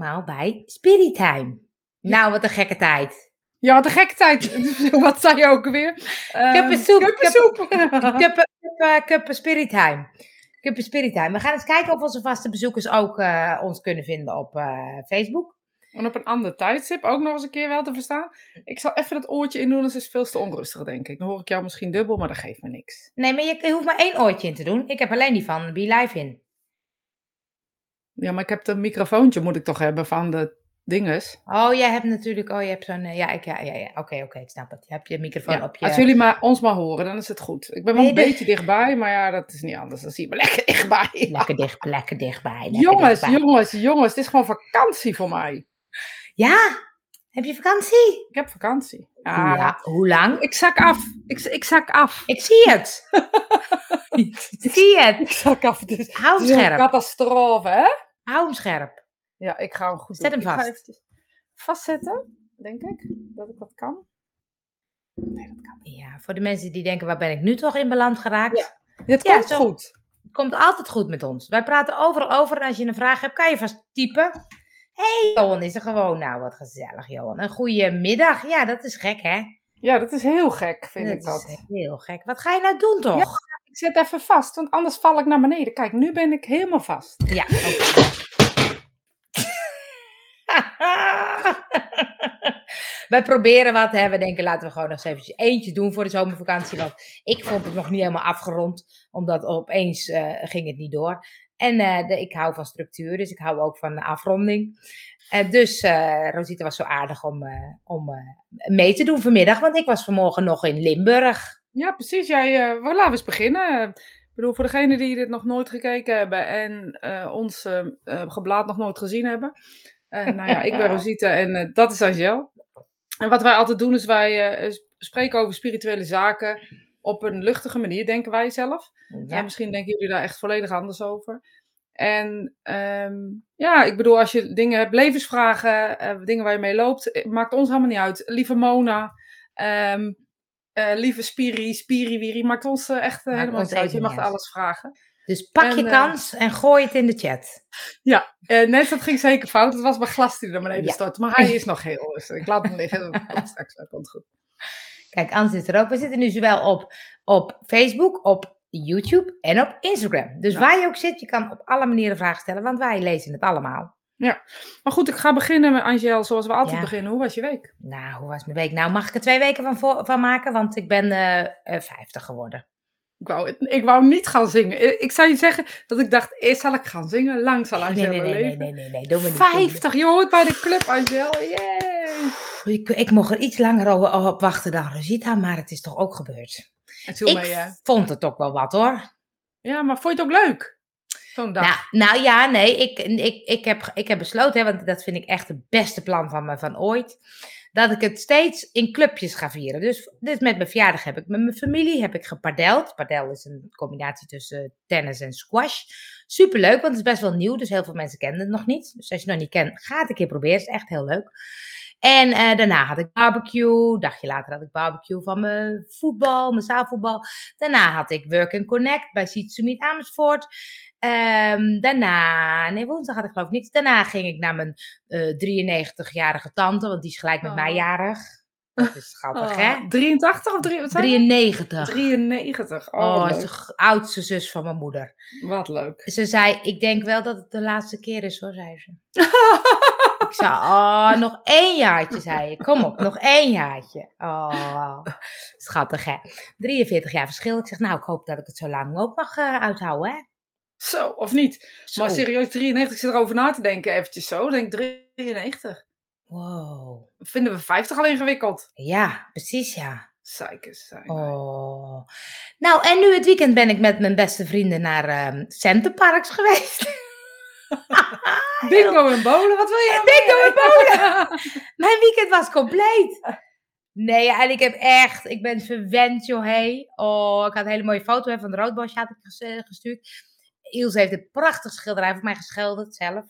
allemaal bij Spirit Time. Nou, wat een gekke tijd. Ja, wat een gekke tijd. wat zei je ook weer? Kuppensoep. Kuppensoep. Kuppen, Spirit Time. Kuppen Spirit Time. We gaan eens kijken of onze vaste bezoekers ook eh, ons kunnen vinden op eh, Facebook. En op een ander tijdstip ook nog eens een keer wel te verstaan. Ik zal even dat oortje in doen, dat is veel te onrustig, denk ik. Dan hoor ik jou misschien dubbel, maar dat geeft me niks. Nee, maar je, je hoeft maar één oortje in te doen. Ik heb alleen die van Be Live in. Ja, maar ik heb een microfoontje, moet ik toch hebben, van de dinges. Oh, jij hebt natuurlijk, oh, je hebt zo'n, eh, ja, ik, ja, ja, ja. oké, oké, ik snap het. Je hebt je microfoon Ja, op je... Als jullie maar, ons maar horen, dan is het goed. Ik ben wel Nee, een de- beetje dichtbij, maar ja, dat is niet anders. Dan zie je me lekker dichtbij. Lekker dicht, lekker dichtbij. lekker jongens, dichtbij. jongens, jongens, het is gewoon vakantie voor mij. Ja, heb je vakantie? Ik heb vakantie. Hoe, Ja, la- hoe lang? ik zak af. Ik, ik zak af. Ik zie het. ik zie het. Ik zak af. Het is, Hou het hem is een scherp. catastrofe, hè? Hou hem scherp. Ja, ik ga hem goed Zet doen. hem Ik ga vast. vastzetten, denk ik. Dat ik dat kan. Nee, dat kan Ja, voor de mensen die denken, waar ben ik nu toch in beland geraakt? niet. Het Ja, komt zo- goed. Het komt altijd goed met ons. Wij praten overal over. En als je een vraag hebt, kan je vast typen. Hé, hey, Johan is er gewoon. Nou, wat gezellig, Johan. Een goede middag. Ja, dat is gek, hè? Ja, dat is heel gek, vind ik dat dat. is heel gek. Wat ga je nou doen, toch? Ik zet even vast, want anders val ik naar beneden. Kijk, nu ben ik helemaal vast. Ja. oké. Wij proberen wat, hè. we denken laten we gewoon nog eens eventjes eentje doen voor de zomervakantie. Want ik vond het nog niet helemaal afgerond, omdat opeens eh, ging het niet door. En eh, de, ik hou van structuur, dus ik hou ook van de afronding. Eh, dus eh Rosita was zo aardig om, om mee te doen vanmiddag, want ik was vanmorgen nog in Limburg. Ja, precies. Jij, wel, laten we eens beginnen. Ik bedoel, voor degenen die dit nog nooit gekeken hebben en eh, ons eh, geblaad nog nooit gezien hebben. Nou ja, ik ben Rosita en dat is Angel. En wat wij altijd doen is wij spreken over spirituele zaken op een luchtige manier, denken wij zelf. Ja. Ja, misschien denken jullie daar echt volledig anders over. En ehm, ja, ik bedoel, als je dingen hebt, levensvragen, dingen waar je mee loopt, maakt ons helemaal niet uit. Lieve Mona, ehm, eh, lieve Spiri, Spiriwiri, maakt ons eh, echt Maakt helemaal uit. Je mag alles vragen. dus pak je en, kans en gooi het in de chat. Ja, net dat ging zeker fout. Het was mijn glas die er beneden Ja. stort. Maar hij is nog heel rustig. Ik laat hem liggen. Dat komt straks komt goed. Kijk, Ans is er ook. We zitten nu zowel op, op Facebook, op YouTube en op Instagram. Dus Ja. waar je ook zit, je kan op alle manieren vragen stellen, want wij lezen het allemaal. Maar goed, ik ga beginnen met Angel zoals we altijd Ja. beginnen. Hoe was je week? Nou, hoe was mijn week? Nou, mag ik er twee weken van, van maken, want ik ben eh eh, 50 geworden. Ik wou, ik wou niet gaan zingen. Ik- Ik zou je zeggen dat ik dacht, eerst zal ik gaan zingen. Lang zal Angel nee, nee, nee, leven. nee, nee, nee, niet. doe me niet. 50, je hoort bij de club, Angel. Yay! Ik, ik mocht er iets langer op wachten dan Rosita, maar het is toch ook gebeurd. Ik vond het ook wel wat hoor. Ja, maar vond je het ook leuk? Zo'n dag. Nou, nou ja, nee, ik, ik, ik, heb, ik heb besloten, hè, want dat vind ik echt het beste plan van me van ooit, dat ik het steeds in clubjes ga vieren. Dus, dus met mijn verjaardag heb ik met mijn familie heb ik gepadeld. Padel is een combinatie tussen tennis en squash. Superleuk, want het is best wel nieuw, dus heel veel mensen kennen het nog niet. Dus als je het nog niet kent, ga het een keer proberen, het is echt heel leuk. En eh, daarna had ik barbecue. Een dagje later had ik barbecue van mijn voetbal, mijn zaalvoetbal. Daarna had ik Work and Connect bij Sietsumit Amersfoort. Ehm, daarna, nee, woensdag had ik geloof ik niks. Daarna ging ik naar mijn eh 93-jarige tante, want die is gelijk met mij Oh. jarig. Dat is grappig, Oh, hè? 83 of drie, wat zei je? 93. 93. Oh, Oh, is de oudste zus van mijn moeder. Wat leuk. Ze zei, ik denk wel dat het de laatste keer is hoor, zei ze. Ik zei, oh, nog één jaartje, zei ik. Kom op, nog één jaartje. Oh, schattig hè. 43 jaar verschil. Ik zeg, nou, ik hoop dat ik het zo lang ook mag eh, uithouden, hè. Zo, of niet? Zo. Maar serieus, 93, ik zit erover na te denken eventjes zo. Ik denk 93. Wow. Vinden we 50 al ingewikkeld? Ja, precies ja. Zeikers zijn. Oh. Nou, en nu het weekend ben ik met mijn beste vrienden naar ehm Centerparks geweest. Bingo en bolen, wat wil je Bingo en bolen! Mijn weekend was compleet. Nee, en ik heb echt, ik ben verwend, joh, hey. Oh, ik had een hele mooie foto hè, van de roodbosje had ik eh, gestuurd. Ilse heeft een prachtig schilderij voor mij geschilderd zelf.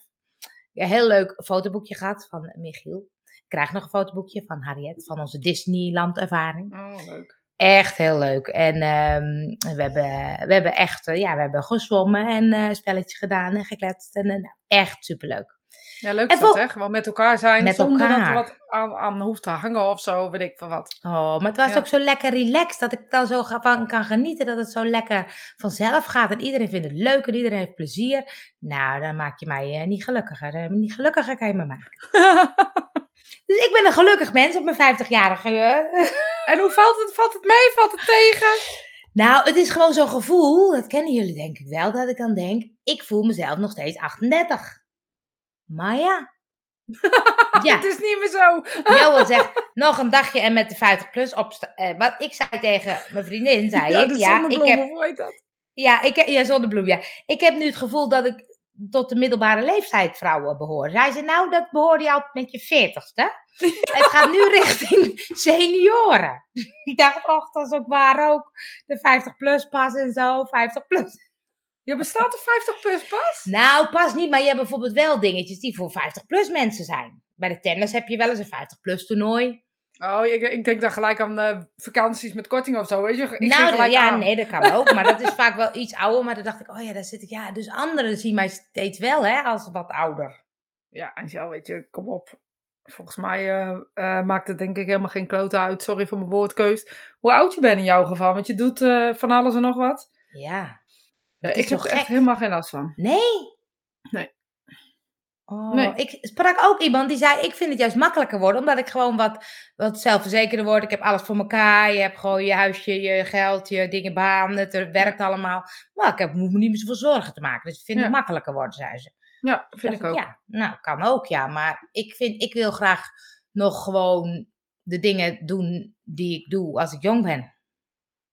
Ja, heel leuk fotoboekje gehad van Michiel. Ik krijg nog een fotoboekje van Harriet, van onze Disneyland ervaring. Oh, leuk. Echt heel leuk. En ehm, we, hebben, we hebben echt, eh, ja, we hebben gezwommen en eh spelletjes gedaan en gekletst. En, nou, echt superleuk. Ja, leuk is dat, hè? Gewoon met elkaar zijn, Met zonder dat er wat aan, aan hoeft te hangen of zo, weet ik van wat. Oh, maar het was Ja. ook zo lekker relaxed dat ik dan zo van kan genieten dat het zo lekker vanzelf gaat en iedereen vindt het leuk en iedereen heeft plezier. Nou, dan maak je mij eh, niet gelukkiger. Eh, niet gelukkiger kan je me maken. Dus ik ben een gelukkig mens op mijn 50-jarige. eh. en hoe valt het? Valt het mee? Valt het tegen? Nou, het is gewoon zo'n gevoel, dat kennen jullie denk ik wel, dat ik dan denk, ik voel mezelf nog steeds 38. Maar ja. ja, Het is niet meer zo. Johan zegt, nog een dagje en met de 50 plus opstaan. Eh, wat ik zei tegen mijn vriendin, zei ja, ik, ja, ik heb, hoe heet dat? ja, ik heb, ja, zonnebloem, ja. Ik heb nu het gevoel dat ik tot de middelbare leeftijd vrouwen behoor. Zij zei, nou, dat behoorde je altijd met je 40ste. Het gaat nu richting senioren. Ik dacht, och, dat is ook waar ook. De 50 plus pas en zo, 50 plus. Je bestaat er 50 plus pas? Nou, pas niet, maar je hebt bijvoorbeeld wel dingetjes die voor 50 plus mensen zijn. Bij de tennis heb je wel eens een 50 plus toernooi. Oh, ik, ik denk dan gelijk aan eh, vakanties met korting of zo, weet je? Ik nou, gelijk ja, aan. nee, dat kan ook. Maar dat is vaak wel iets ouder. Maar dan dacht ik, oh ja, daar zit ik. Ja, dus anderen zien mij steeds wel, hè, als wat ouder. Ja, en zo, weet je, kom op. Volgens mij eh, eh, maakt het denk ik helemaal geen klote uit. Sorry voor mijn woordkeus. Hoe oud je bent in jouw geval, want je doet van alles en nog wat. Ja. Is ik heb er echt helemaal geen last van. Nee? Nee. Oh, Nee. Ik sprak ook iemand die zei, ik vind het juist makkelijker worden, omdat ik gewoon wat, wat zelfverzekerder word. Ik heb alles voor elkaar. Je hebt gewoon je huisje, je geld, je dingen, baan. Het er werkt allemaal. Maar ik heb, moet me niet meer zoveel zorgen te maken. Dus ik vind Ja. het makkelijker worden, zei ze. Ja, vind ik dacht ook. Ja, nou, kan ook, ja. Maar ik, vind, ik wil graag nog gewoon de dingen doen die ik doe als ik jong ben.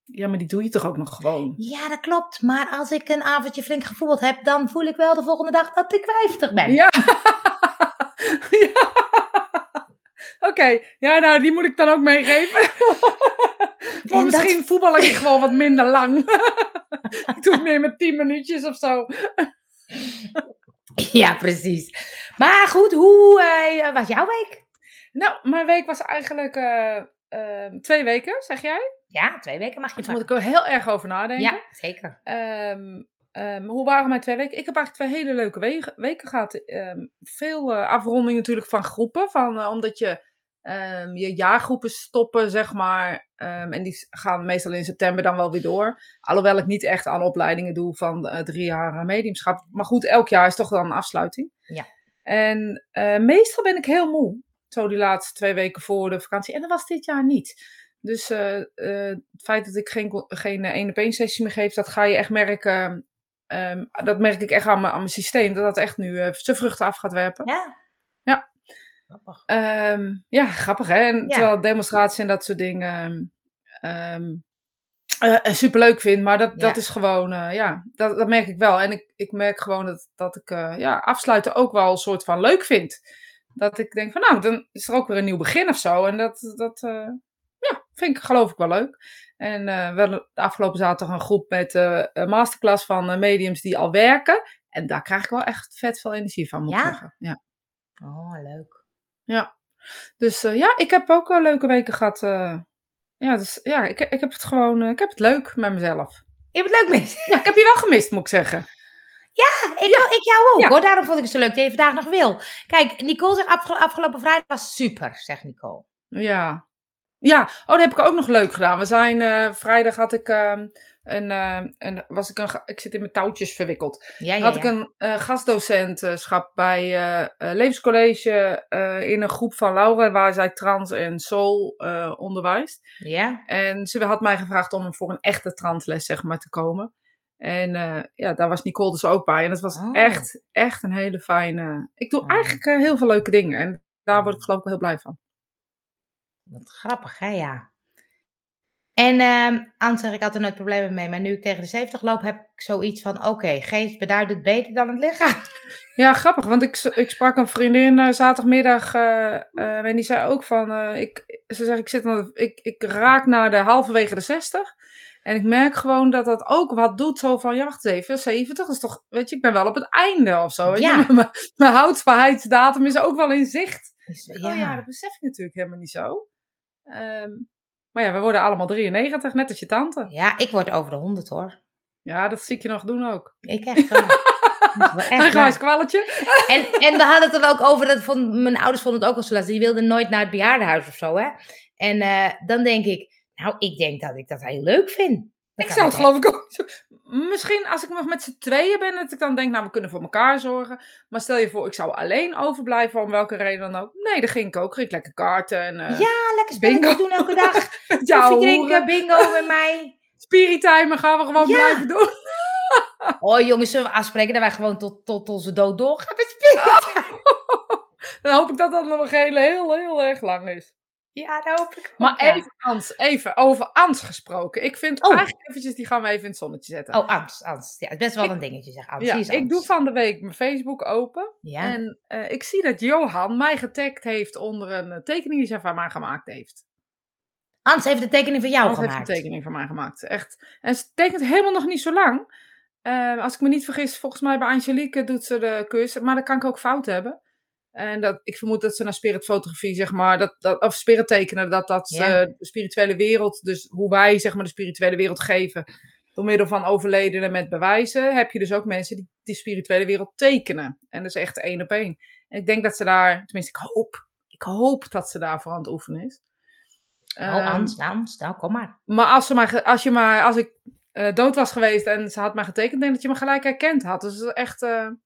Ja, maar die doe je toch ook nog gewoon? Ja, dat klopt. Maar als ik een avondje flink gevoetbald heb, dan voel ik wel de volgende dag dat ik 50 ben. Ja. ja. Oké, ja, nou, die moet ik dan ook meegeven. maar dat- misschien voetbal ik gewoon wat minder lang. ik doe het meer met 10 minuutjes of zo. Ja, precies. Maar goed, hoe eh, was jouw week? Nou, mijn week was eigenlijk eh, eh, twee weken, zeg jij? Ja, twee weken mag je Daar moet ik er heel erg over nadenken. Ja, zeker. Ehm, ehm, hoe waren mijn twee weken? Ik heb eigenlijk twee hele leuke wegen, weken gehad. Ehm, veel eh, afronding natuurlijk van groepen. Van, eh, omdat je je jaargroepen stoppen, zeg maar. En die gaan meestal in september dan wel weer door. Alhoewel ik niet echt aan opleidingen doe van eh, drie jaar mediumschap. Maar goed, elk jaar is toch dan een afsluiting. Ja. En meestal ben ik heel moe. Zo die laatste twee weken voor de vakantie. En dat was dit jaar niet. Dus eh, eh, het feit dat ik geen, geen eh, één op één sessie meer geef, dat ga je echt merken. ehm, dat merk ik echt aan mijn, aan mijn systeem. Dat dat echt nu eh, zijn vruchten af gaat werpen. Ja. Ja. Grappig. Ehm, ja, grappig hè. En Ja. terwijl demonstraties en dat soort dingen eh, superleuk vind. Maar dat, dat is gewoon, eh, ja, dat, dat merk ik wel. En ik, ik merk gewoon dat, dat ik eh, ja, afsluiten ook wel een soort van leuk vind. Dat ik denk van nou, dan is er ook weer een nieuw begin of zo. En dat, dat eh, vind ik geloof ik wel leuk. En eh we hadden de afgelopen zaterdag een groep met eh, een masterclass van eh, mediums die al werken. En daar krijg ik wel echt vet veel energie van, moet ik Ja? zeggen. Ja. Oh, leuk. Ja, dus ja, ik heb ook wel leuke weken gehad. eh. ja, dus ja, ik, ik heb het gewoon, ik heb het leuk met mezelf. Je hebt het leuk mee. Ja, ik heb je wel gemist, moet ik zeggen. Ik, ik jou ook Ja. hoor. Daarom vond ik het zo leuk dat je vandaag nog wil. Kijk, Nicole zegt afge- afgelopen vrijdag was super, zegt Nicole. Ja. Ja, oh, dat heb ik ook nog leuk gedaan. We zijn, eh, vrijdag had ik ehm, een, eh, een, was ik een, ik zit in mijn touwtjes verwikkeld. Ja, ja, had ja. ik een eh gastdocentschap bij Levenscollege in een groep van Laura, waar zij trans en soul onderwijst. Ja? En ze had mij gevraagd om voor een echte transles, zeg maar, te komen. En ja, daar was Nicole dus ook bij. En het was Oh. echt, echt een hele fijne... Ik doe Oh. eigenlijk heel veel leuke dingen. En daar word ik geloof ik wel heel blij van. Wat grappig, hè? Ja. En ehm anders zeg ik altijd nooit problemen mee. Maar nu ik tegen de 70 loop, heb ik zoiets van: oké, geest beduidt het beter dan het lichaam. Ja, grappig, want ik, ik sprak een vriendin eh, zaterdagmiddag eh, eh, en die zei ook van, ik, ze zegt, ik, zit aan de- ik, ik raak naar de halverwege de 60 en ik merk gewoon dat dat ook wat doet, zo van, ja wacht even, 70 is toch, weet je, ik ben wel op het einde of zo. weet je. Ja. Mijn, mijn houdbaarheidsdatum is ook wel in zicht. Dus, Oh ja, dat besef ik natuurlijk helemaal niet zo. Ehm, maar ja, we worden allemaal 93, net als je tante. ja, ik word over de 100 hoor. Ja, dat zie ik je nog doen ook. Ik echt wel. Een kwalletje. En, en we hadden het er ook over, dat vond, mijn ouders vonden het ook al zo lastig. Die wilden nooit naar het bejaardenhuis of zo, hè. En uh, dan denk ik, nou, ik denk dat ik dat heel leuk vind. Ik zou het geloof ik ook. Misschien als ik nog met z'n tweeën ben, dat ik dan denk, nou, we kunnen voor elkaar zorgen. Maar stel je voor, ik zou alleen overblijven, om welke reden dan ook. Nee, dat ging ik ook. Ging ik lekker kaarten en uh, Ja, lekker bingo doen elke dag. ja, drinken, bingo met mij. Spiritimer gaan we gewoon ja. blijven doen. oh jongens, zullen we afspreken dat wij gewoon tot, tot onze dood doorgaan met dan hoop ik dat dat nog heel, heel, heel erg lang is. Ja, dat hoop ik. Maar even, Ans, even over angst gesproken. Ik vind oh. eigenlijk eventjes, die gaan we even in het zonnetje zetten. Oh, angst, angst. Ja, het is best wel een dingetje, zeg. Angst. Ja, ik doe van de week mijn Facebook open. Ja. En uh, ik zie dat Johan mij getagd heeft onder een eh, tekening die zij van mij gemaakt heeft. Ans heeft de tekening van jou Ans gemaakt. heeft een tekening van mij gemaakt. Echt. En ze tekent helemaal nog niet zo lang. Uh, als ik me niet vergis, volgens mij bij Angelique doet ze de cursus. Maar dan kan ik ook fout hebben. En dat, ik vermoed dat ze naar spiritfotografie, zeg maar, dat, dat, of spirit tekenen, dat dat ja. uh, de spirituele wereld, dus hoe wij zeg maar de spirituele wereld geven, door middel van overledenen met bewijzen, heb je dus ook mensen die die spirituele wereld tekenen. En dat is echt één op één. En ik denk dat ze daar, tenminste ik hoop, ik hoop dat ze daarvoor aan het oefenen is. Oh, Ans, nou, nou, kom maar. Maar als, ze maar, als, je maar, als ik uh, dood was geweest en ze had mij getekend, denk dat je me gelijk herkend had. Dus dat is echt... Uh, ja.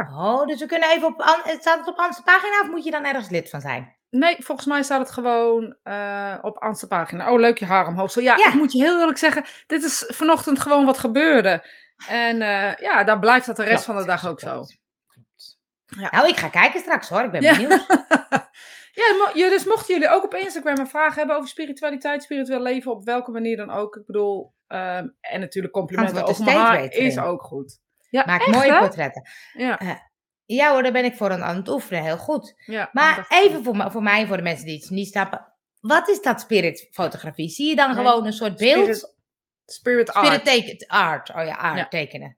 Oh, dus we kunnen even op. Staat het op Anse pagina of moet je dan ergens lid van zijn? Nee, volgens mij staat het gewoon uh, op Anse pagina. Oh, leuk je haar omhoog. Zo, ja, ja, ik moet je heel eerlijk zeggen, dit is vanochtend gewoon wat gebeurde. En uh, ja, dan blijft dat de rest van de dag ook zo. Ja. Nou, ik ga kijken straks hoor, ik ben benieuwd. ja, dus mochten jullie ook op Instagram een vraag hebben over spiritualiteit, spiritueel leven, op welke manier dan ook. Ik bedoel, um, en natuurlijk complimenten over mijn haar is ook goed. Ja, Maak echt, mooie hè? portretten. Ja. Uh, ja hoor, daar ben ik voor aan, aan het oefenen. Heel goed. Ja, maar even voor, voor mij, voor de mensen die het niet snappen. Wat is dat spiritfotografie? Zie je dan nee. gewoon een soort beeld? Spirit, spirit art. Spirit art. Oh ja, art ja. tekenen.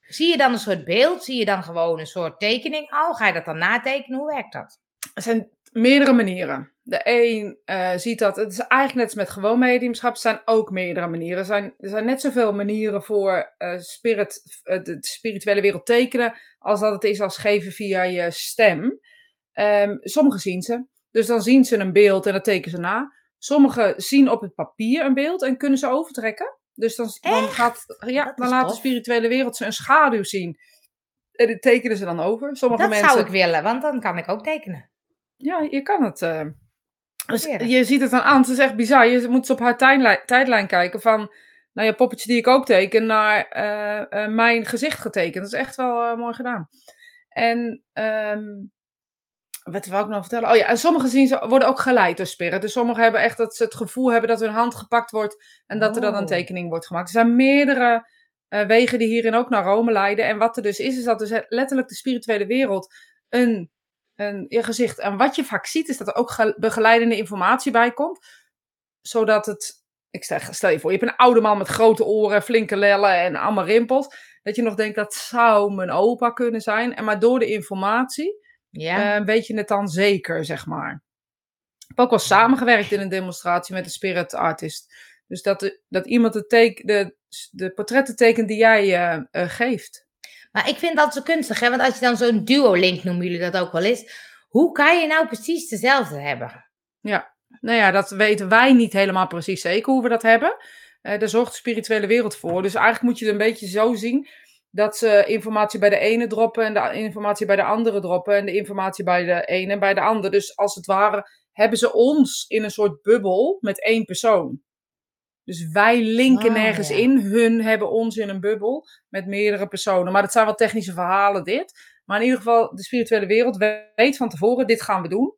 Zie je dan een soort beeld? Zie je dan gewoon een soort tekening? Oh, ga je dat dan natekenen? Hoe werkt dat? Er zijn meerdere manieren. De een uh, ziet dat, het is eigenlijk net als met gewoon mediumschap, er zijn ook meerdere manieren. Er zijn, er zijn net zoveel manieren voor uh, spirit, uh, de spirituele wereld tekenen, als dat het is als geven via je stem. Um, sommigen zien ze, dus dan zien ze een beeld en dat tekenen ze na. Sommigen zien op het papier een beeld en kunnen ze overtrekken. Dus dan, dan, gaat, ja, dan laat de spirituele wereld ze een schaduw zien. En die tekenen ze dan over. Sommige dat mensen... zou ik willen, want dan kan ik ook tekenen. Ja, je kan het. Dus je ziet het dan aan, het is echt bizar. Je moet op haar tijdlijn, tijdlijn kijken van, nou ja, poppetje die ik ook teken, naar uh, uh, mijn gezicht getekend. Dat is echt wel mooi gedaan. En, um, wat wil ik nog vertellen? Oh ja, en sommige zien ze, worden ook geleid door spirit. Dus sommigen hebben echt dat ze het gevoel hebben dat hun hand gepakt wordt en dat oh. er dan een tekening wordt gemaakt. Er zijn meerdere wegen die hierin ook naar Rome leiden. En wat er dus is, is dat dus letterlijk de spirituele wereld een een, je gezicht. En wat je vaak ziet, is dat er ook begeleidende informatie bij komt. Zodat het. Ik stel, stel je voor, je hebt een oude man met grote oren, flinke lellen en allemaal rimpels. Dat je nog denkt, dat zou mijn opa kunnen zijn. En maar door de informatie ja. uh, weet je het dan zeker, zeg maar. Ik heb ook wel samengewerkt in een demonstratie met een spirit artist. Dus dat, dat iemand de, teken, de, de portretten tekent die jij uh, uh, geeft. Maar ik vind dat zo kunstig, hè? want als je dan zo'n duo-link noemen jullie dat ook wel eens. Hoe kan je nou precies dezelfde hebben? Ja, nou ja, dat weten wij niet helemaal precies zeker hoe we dat hebben. Uh, daar zorgt de spirituele wereld voor. Dus eigenlijk moet je het een beetje zo zien dat ze informatie bij de ene droppen en de informatie bij de andere droppen en de informatie bij de ene en bij de ander. Dus als het ware hebben ze ons in een soort bubbel met één persoon. Dus wij linken oh, nergens ja. in. Hun hebben ons in een bubbel met meerdere personen. Maar dat zijn wel technische verhalen, dit. Maar in ieder geval, de spirituele wereld weet van tevoren, dit gaan we doen.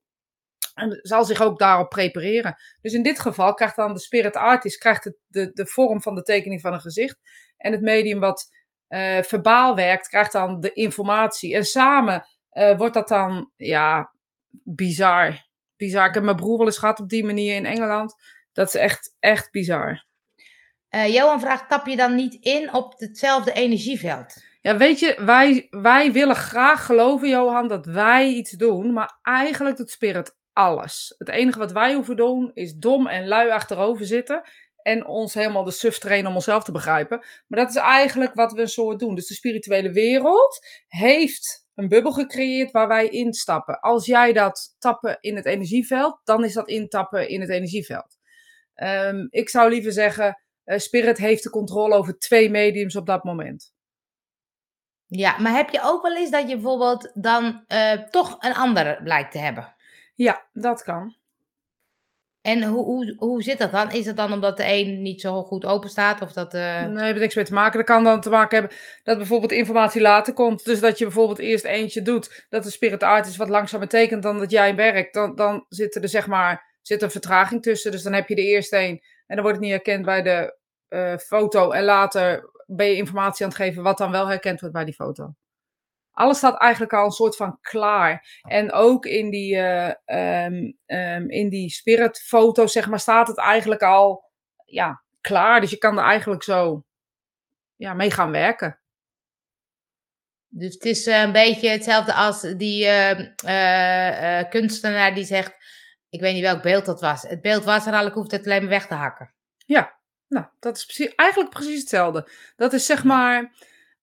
En zal zich ook daarop prepareren. Dus in dit geval krijgt dan de spirit artist krijgt het de, de vorm van de tekening van een gezicht. En het medium wat uh, verbaal werkt, krijgt dan de informatie. En samen uh, wordt dat dan, ja, bizar. Bizar. Ik heb mijn broer wel eens gehad op die manier in Engeland. Dat is echt, echt bizar. Uh, Johan vraagt, tap je dan niet in op hetzelfde energieveld? Ja, weet je, wij, wij willen graag geloven, Johan, dat wij iets doen. Maar eigenlijk doet Spirit alles. Het enige wat wij hoeven doen, is dom en lui achterover zitten. en ons helemaal de suf trainen om onszelf te begrijpen. Maar dat is eigenlijk wat we een soort doen. Dus de spirituele wereld heeft een bubbel gecreëerd waar wij instappen. Als jij dat tappen in het energieveld, dan is dat intappen in het energieveld. Ehm, ik zou liever zeggen, uh, Spirit heeft de controle over twee mediums op dat moment. Ja, maar heb je ook wel eens dat je bijvoorbeeld dan uh, toch een andere blijkt te hebben? Ja, dat kan. En hoe, hoe, hoe zit dat dan? Is het dan omdat de een niet zo goed open staat? Of dat, uh... Nee, heeft niks mee te maken. Dat kan dan te maken hebben dat bijvoorbeeld informatie later komt. Dus dat je bijvoorbeeld eerst eentje doet, dat de spirit art is wat langzamer betekent dan dat jij werkt. Dan, dan zit er zeg maar zit een vertraging tussen. Dus dan heb je de eerste een en dan wordt het niet herkend bij de uh, foto. En later ben je informatie aan het geven wat dan wel herkend wordt bij die foto alles staat eigenlijk al een soort van klaar. En ook in die, uh, in die spiritfoto, zeg maar, staat het eigenlijk al ja, klaar. Dus je kan er eigenlijk zo ja, mee gaan werken. Dus het is uh, een beetje hetzelfde als die uh, kunstenaar die zegt, ik weet niet welk beeld dat was. Het beeld was er al, ik hoef het alleen maar weg te hakken. Ja, nou, dat is precies, eigenlijk precies hetzelfde. Dat is zeg maar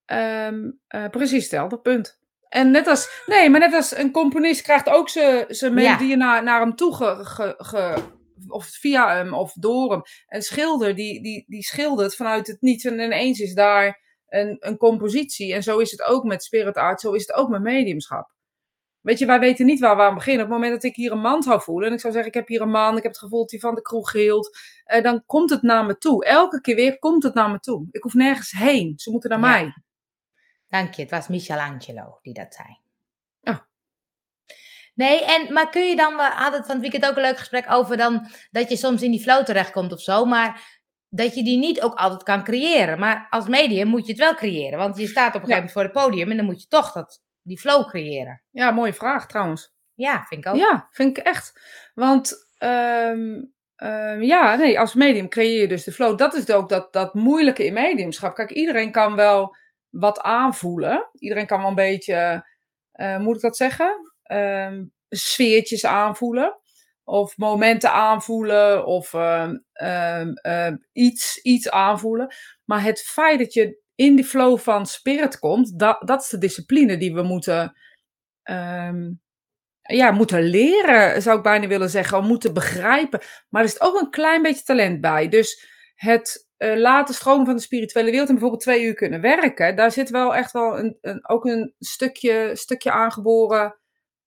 Um, uh, precies hetzelfde, punt. En net als, nee, maar net als een componist krijgt ook zijn melodieën ja. naar, naar hem toe, ge, ge, ge, of via hem of door hem. Een schilder die, die, die schildert vanuit het niets en ineens is daar een, een compositie. En zo is het ook met spirit art, zo is het ook met mediumschap. Weet je, wij weten niet waar we aan beginnen. Op het moment dat ik hier een man zou voelen en ik zou zeggen, ik heb hier een man, ik heb het gevoel dat hij van de kroeg gilt, uh, dan komt het naar me toe. Elke keer weer komt het naar me toe. Ik hoef nergens heen. Ze moeten naar ja. mij. Dank je, het was Michelangelo die dat zei. Oh. Nee, en, maar kun je dan, we hadden het van het weekend ook een leuk gesprek over dan, dat je soms in die flow terechtkomt of zo, maar dat je die niet ook altijd kan creëren. Maar als medium moet je het wel creëren, want je staat op een gegeven moment voor het podium en dan moet je toch dat, die flow creëren. Ja, mooie vraag trouwens. Ja, vind ik ook. Ja, vind ik echt. Want um, um, ja, nee, als medium creëer je dus de flow. Dat is ook dat, dat moeilijke in mediumschap. Kijk, iedereen kan wel wat aanvoelen. Iedereen kan wel een beetje, uh, moet ik dat zeggen? Um, sfeertjes aanvoelen. Of momenten aanvoelen. Of uh, uh, iets, iets aanvoelen. Maar het feit dat je in die flow van spirit komt, dat, dat is de discipline die we moeten, um, ja, moeten leren, zou ik bijna willen zeggen. Of moeten begrijpen. Maar er is ook een klein beetje talent bij. Dus het uh, laten stromen van de spirituele wereld en bijvoorbeeld twee uur kunnen werken, daar zit wel echt wel een, een, ook een stukje, stukje aangeboren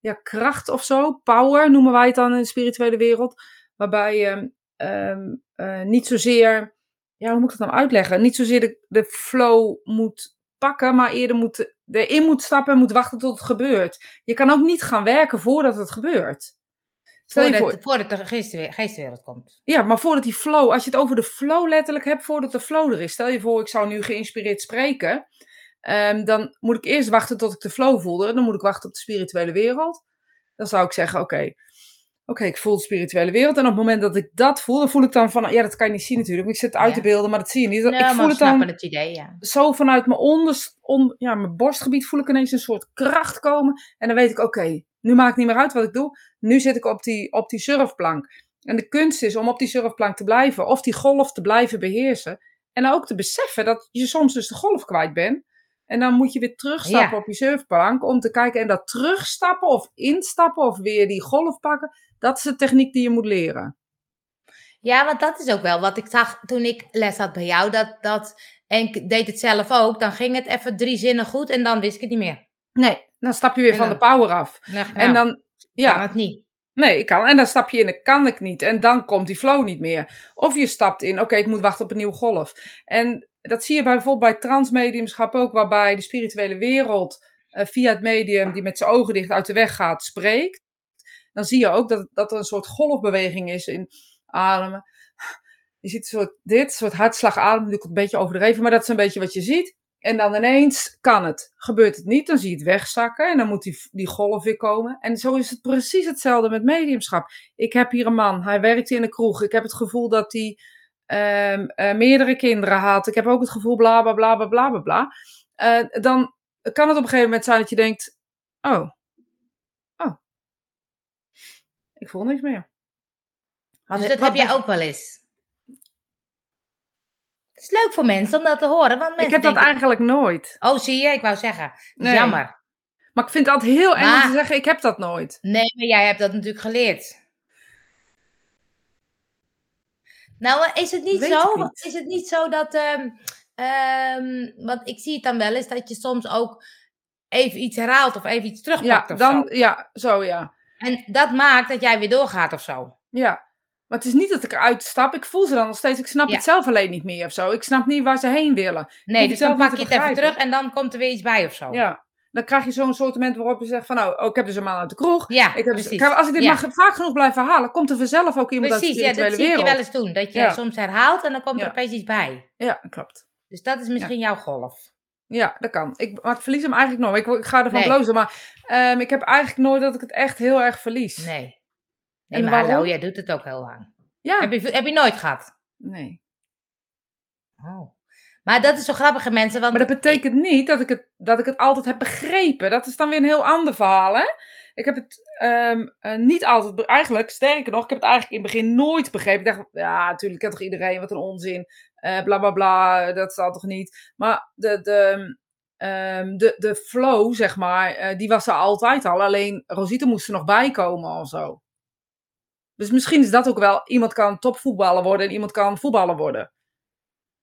ja, kracht of zo. Power noemen wij het dan in de spirituele wereld. Waarbij je um, uh, niet zozeer, ja, hoe moet ik dat nou uitleggen? Niet zozeer de, de flow moet pakken, maar eerder moet, erin moet stappen en moet wachten tot het gebeurt. Je kan ook niet gaan werken voordat het gebeurt. Voordat, voor, voordat de geestwereld komt. Ja, maar voordat die flow, als je het over de flow letterlijk hebt, voordat de flow er is. Stel je voor, ik zou nu geïnspireerd spreken. Um, dan moet ik eerst wachten tot ik de flow voelde. Dan moet ik wachten op de spirituele wereld. Dan zou ik zeggen, oké, okay, oké, okay, ik voel de spirituele wereld. En op het moment dat ik dat voel, dan voel ik dan van, ja, dat kan je niet zien natuurlijk. Ik zit uit te beelden, maar dat zie je niet. Ik voel het dan het idee, ja. zo vanuit mijn onder, on, ja, mijn borstgebied voel ik ineens een soort kracht komen. En dan weet ik, oké, okay, nu maakt niet meer uit wat ik doe. Nu zit ik op die, op die surfplank. En de kunst is om op die surfplank te blijven, of die golf te blijven beheersen. En ook te beseffen dat je soms dus de golf kwijt bent. En dan moet je weer terugstappen ja. op je surfplank om te kijken. En dat terugstappen of instappen of weer die golf pakken, dat is de techniek die je moet leren. Ja, want dat is ook wel wat ik zag toen ik les had bij jou. Dat, dat, en ik deed het zelf ook. Dan ging het even drie zinnen goed en dan wist ik het niet meer. Nee, dan stap je weer van de power af. En dan, ja. Kan het niet. Nee, ik kan. En dan stap je in, dat kan ik niet. En dan komt die flow niet meer. Of je stapt in, oké, ik moet wachten op een nieuwe golf. En dat zie je bijvoorbeeld bij transmediumschap ook, waarbij de spirituele wereld uh, via het medium die met zijn ogen dicht uit de weg gaat, spreekt. Dan zie je ook dat, dat er een soort golfbeweging is in ademen. Je ziet soort, dit, een soort hartslag ademen, natuurlijk een beetje overdreven, maar dat is een beetje wat je ziet. En dan ineens kan het. Gebeurt het niet, dan zie je het wegzakken en dan moet die, die golf weer komen. En zo is het precies hetzelfde met mediumschap. Ik heb hier een man, hij werkt in een kroeg. Ik heb het gevoel dat hij um, uh, meerdere kinderen had. Ik heb ook het gevoel bla bla bla bla bla bla. Uh, dan kan het op een gegeven moment zijn dat je denkt: oh, ik voel niks meer. dus dat heb jij ook wel eens? Het is leuk voor mensen om dat te horen. Want Ik heb dat denken, eigenlijk nooit. Oh, zie je? Ik wou zeggen. Nee. Jammer. Maar ik vind het altijd heel eng om te zeggen, ik heb dat nooit. Nee, maar jij hebt dat natuurlijk geleerd. Nou, eh, is het niet Weet zo? niet. Is het niet zo dat. ehm ehm, want ik zie het dan wel eens dat je soms ook even iets herhaalt of even iets Ja, terugpakt of dan, zo. ja, zo ja. En dat maakt dat jij weer doorgaat of zo. Ja. Maar het is niet dat ik eruit stap. Ik voel ze dan nog steeds. Ik snap Ja. het zelf alleen niet meer of zo. Ik snap niet waar ze heen willen. Nee, dus dan pak je niet het even terug en dan komt er weer iets bij of zo. Ja. Dan krijg je zo'n sortiment waarop je zegt van nou, oh, ik heb dus een maand uit de kroeg. Ja, Ik heb dus, precies. Als ik dit Ja. maar vaak genoeg blijf herhalen, komt er vanzelf ook iemand Precies, uit de dat spirituele zie ik je wereld. wel eens doen. Dat je soms herhaalt en dan komt er opeens iets bij. Ja, klopt. Dus dat is misschien jouw golf. Ja, dat kan. Ik, maar ik verlies hem eigenlijk nooit. Ik, ik ga ervan Nee. blozen. Maar ehm, ik heb eigenlijk nooit dat ik het echt heel erg verlies. Nee. Nee, En maar hallo, jij doet het ook heel lang. Ja. Heb, je, heb je nooit gehad? Nee. Oh. Maar dat is zo grappig, hè, mensen. Want Maar dat betekent niet dat ik, het, dat ik het altijd heb begrepen. Dat is dan weer een heel ander verhaal, hè? Ik heb het ehm, eh, niet altijd... Eigenlijk, sterker nog, ik heb het eigenlijk in het begin nooit begrepen. Ik dacht, ja, natuurlijk kent toch iedereen, wat een onzin. Eh bla, bla, bla, dat staat toch niet. Maar de, de, ehm, de, de flow, zeg maar, eh, die was er altijd al. Alleen Rosita moest er nog bij komen of zo. Dus misschien is dat ook wel... Iemand kan topvoetballer worden en iemand kan voetballer worden.